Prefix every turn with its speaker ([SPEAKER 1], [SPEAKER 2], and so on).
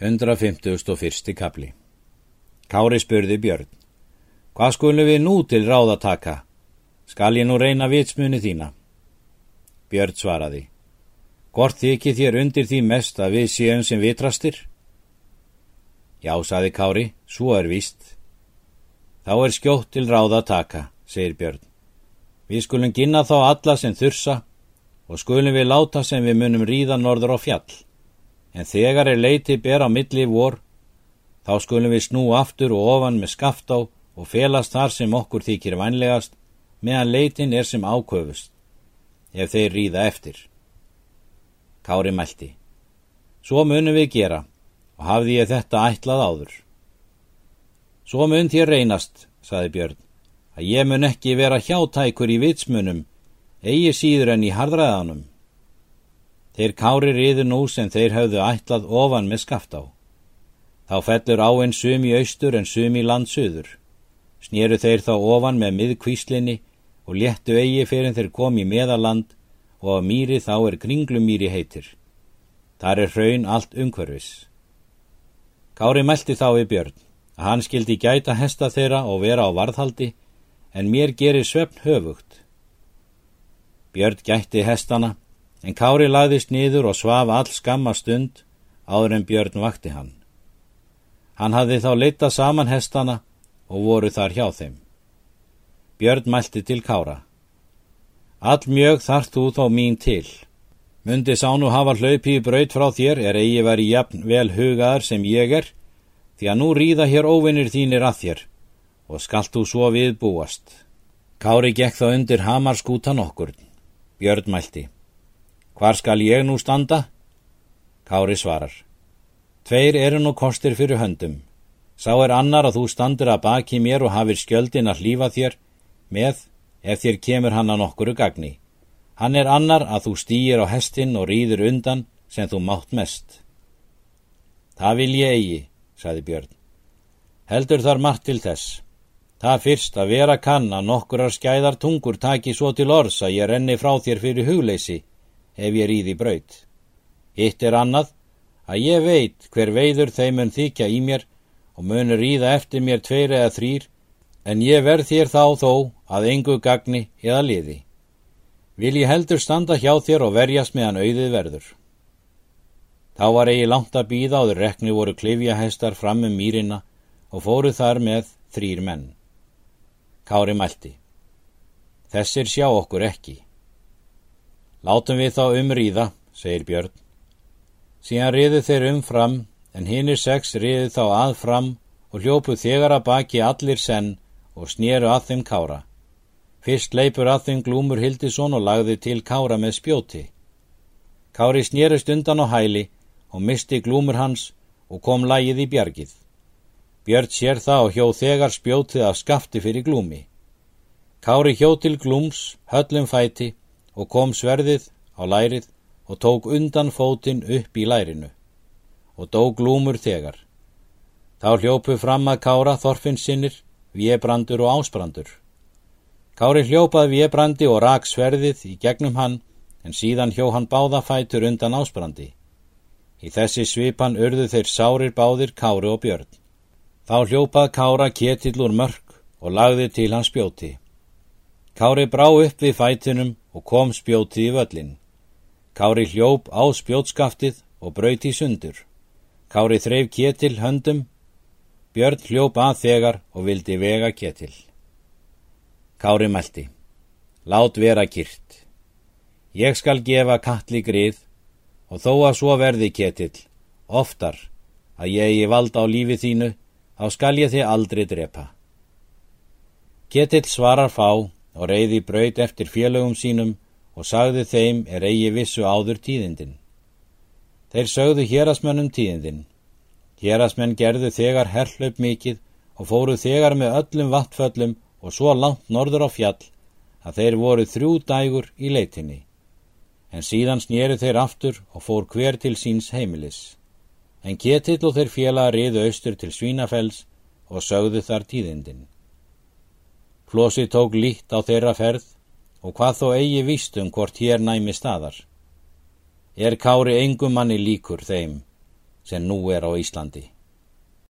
[SPEAKER 1] 151. kapli Kári spurði Björn. Hvað skulum við nú til ráða taka? Skal ég nú reyna vitsmunni þína? Björn svaraði. Hvort þykir þér undir því mest að við séum sem vitrastir? Já, saði Kári, svo er víst. Þá er skjótt til ráða taka, segir Björn. Við skulum ginna þá alla sem þursa og skulum við láta sem við munum ríða norður á fjall en þegar er leiti ber á milli vor, þá skulum við snú aftur og ofan með skaft á og felast þar sem okkur þykir vænlegast, meðan leitin er sem áköfust, ef þeir ríða eftir. Kári mælti. Svo munum við gera, og hafði ég þetta ætlað áður. Svo mun þér reynast, saði Björn, að ég mun ekki vera hjátækur í vitsmunum, eigi síður en í hardræðanum. Þeir kári riðu nú sem þeir hafðu ætlað ofan með skaft á. Þá fellur áinn sum í austur en sum í land söður. Snýru þeir þá ofan með miðkvíslinni og léttu eigi fyrir þeir kom í meðaland og að mýri þá er kringlumýri heitir. Þar er hraun allt umhverfis. Kári meldi þá við Björn að hann skildi gæta hesta þeirra og vera á varðhaldi en mér gerir svefn höfugt. Björn gætti hestana en Kári lagðist niður og svaf all skamma stund áður en Björn vakti hann. Hann hafði þá leitað saman hestana og voru þar hjá þeim. Björn mælti til Kára. All mjög þarf þú þó mín til. Mundi sánu hafa hlaupi í braut frá þér er eigi veri jafn vel hugaðar sem ég er, því að nú ríða hér óvinnir þínir að þér og skallt þú svo við búast. Kári gekk þá undir hamarskútan okkur. Björn mælti. Hvar skal ég nú standa? Kári svarar. Tveir eru nú kostir fyrir höndum. Sá er annar að þú standur að baki mér og hafir skjöldin að hlýfa þér með ef þér kemur hann að nokkuru gagni. Hann er annar að þú stýir á hestin og rýður undan sem þú mátt mest. Það vil ég eigi, saði Björn. Heldur þar margt til þess. Það fyrst að vera kann að nokkurar skæðar tungur taki svo til orðs að ég renni frá þér fyrir hugleysi ef ég ríði braut. Hitt er annað að ég veit hver veiður þeim mun þykja í mér og munur ríða eftir mér tveir eða þrýr en ég verð þér þá þó að engu gagni eða liði. Vil ég heldur standa hjá þér og verjast meðan auðið verður. Þá var eigi langt að býða áður rekni voru klifjahestar fram um mýrina og fóru þar með þrýr menn. Kári mælti. Þessir sjá okkur ekki. Látum við þá umrýða, segir Björn. Síðan riðu þeir umfram, en hinnir sex riðu þá aðfram og hljópu þegar að baki allir senn og snýru að þeim kára. Fyrst leipur að þeim glúmur Hildisson og lagði til kára með spjóti. Kári snýrust undan á hæli og misti glúmur hans og kom lægið í bjargið. Björn sér það og hjó þegar spjótið af skafti fyrir glúmi. Kári hjó til glúms, höllum fæti og kom sverðið á lærið og tók undan fótinn upp í lærinu og dó glúmur þegar. Þá hljópu fram að kára þorfinnsinnir, viebrandur og ásbrandur. Kári hljópaði viebrandi og rak sverðið í gegnum hann en síðan hjó hann báða fætur undan ásbrandi. Í þessi svipan urðu þeir sárir báðir Kári og Björn. Þá hljópað Kára ketill úr mörg og lagði til hans spjóti. Kári brá upp við fætunum og kom spjótið í völlin. Kári hljóp á spjótskaftið og brauti sundur. Kári þreif ketil höndum, Björn hljóp að þegar og vildi vega ketil. Kári mælti, lát vera kýrt. Ég skal gefa kalli grið og þó að svo verði ketil, oftar að ég í vald á lífi þínu, þá skal ég þið aldrei drepa. Ketil svarar fá og reyði braut eftir félögum sínum og sagði þeim er eigi vissu áður tíðindin. Þeir sögðu hérasmönnum tíðindin. Hérasmenn gerðu þegar herrlaup mikið og fóru þegar með öllum vattföllum og svo langt norður á fjall að þeir voru þrjú dægur í leitinni. En síðan snýru þeir aftur og fór hver til síns heimilis. En Ketill og þeir félaga riðu austur til Svínafells og sögðu þar tíðindin. Flósi tók líkt á þeirra ferð og hvað þó eigi vístum hvort hér næmi staðar. Er kári engum manni líkur þeim sem nú er á Íslandi.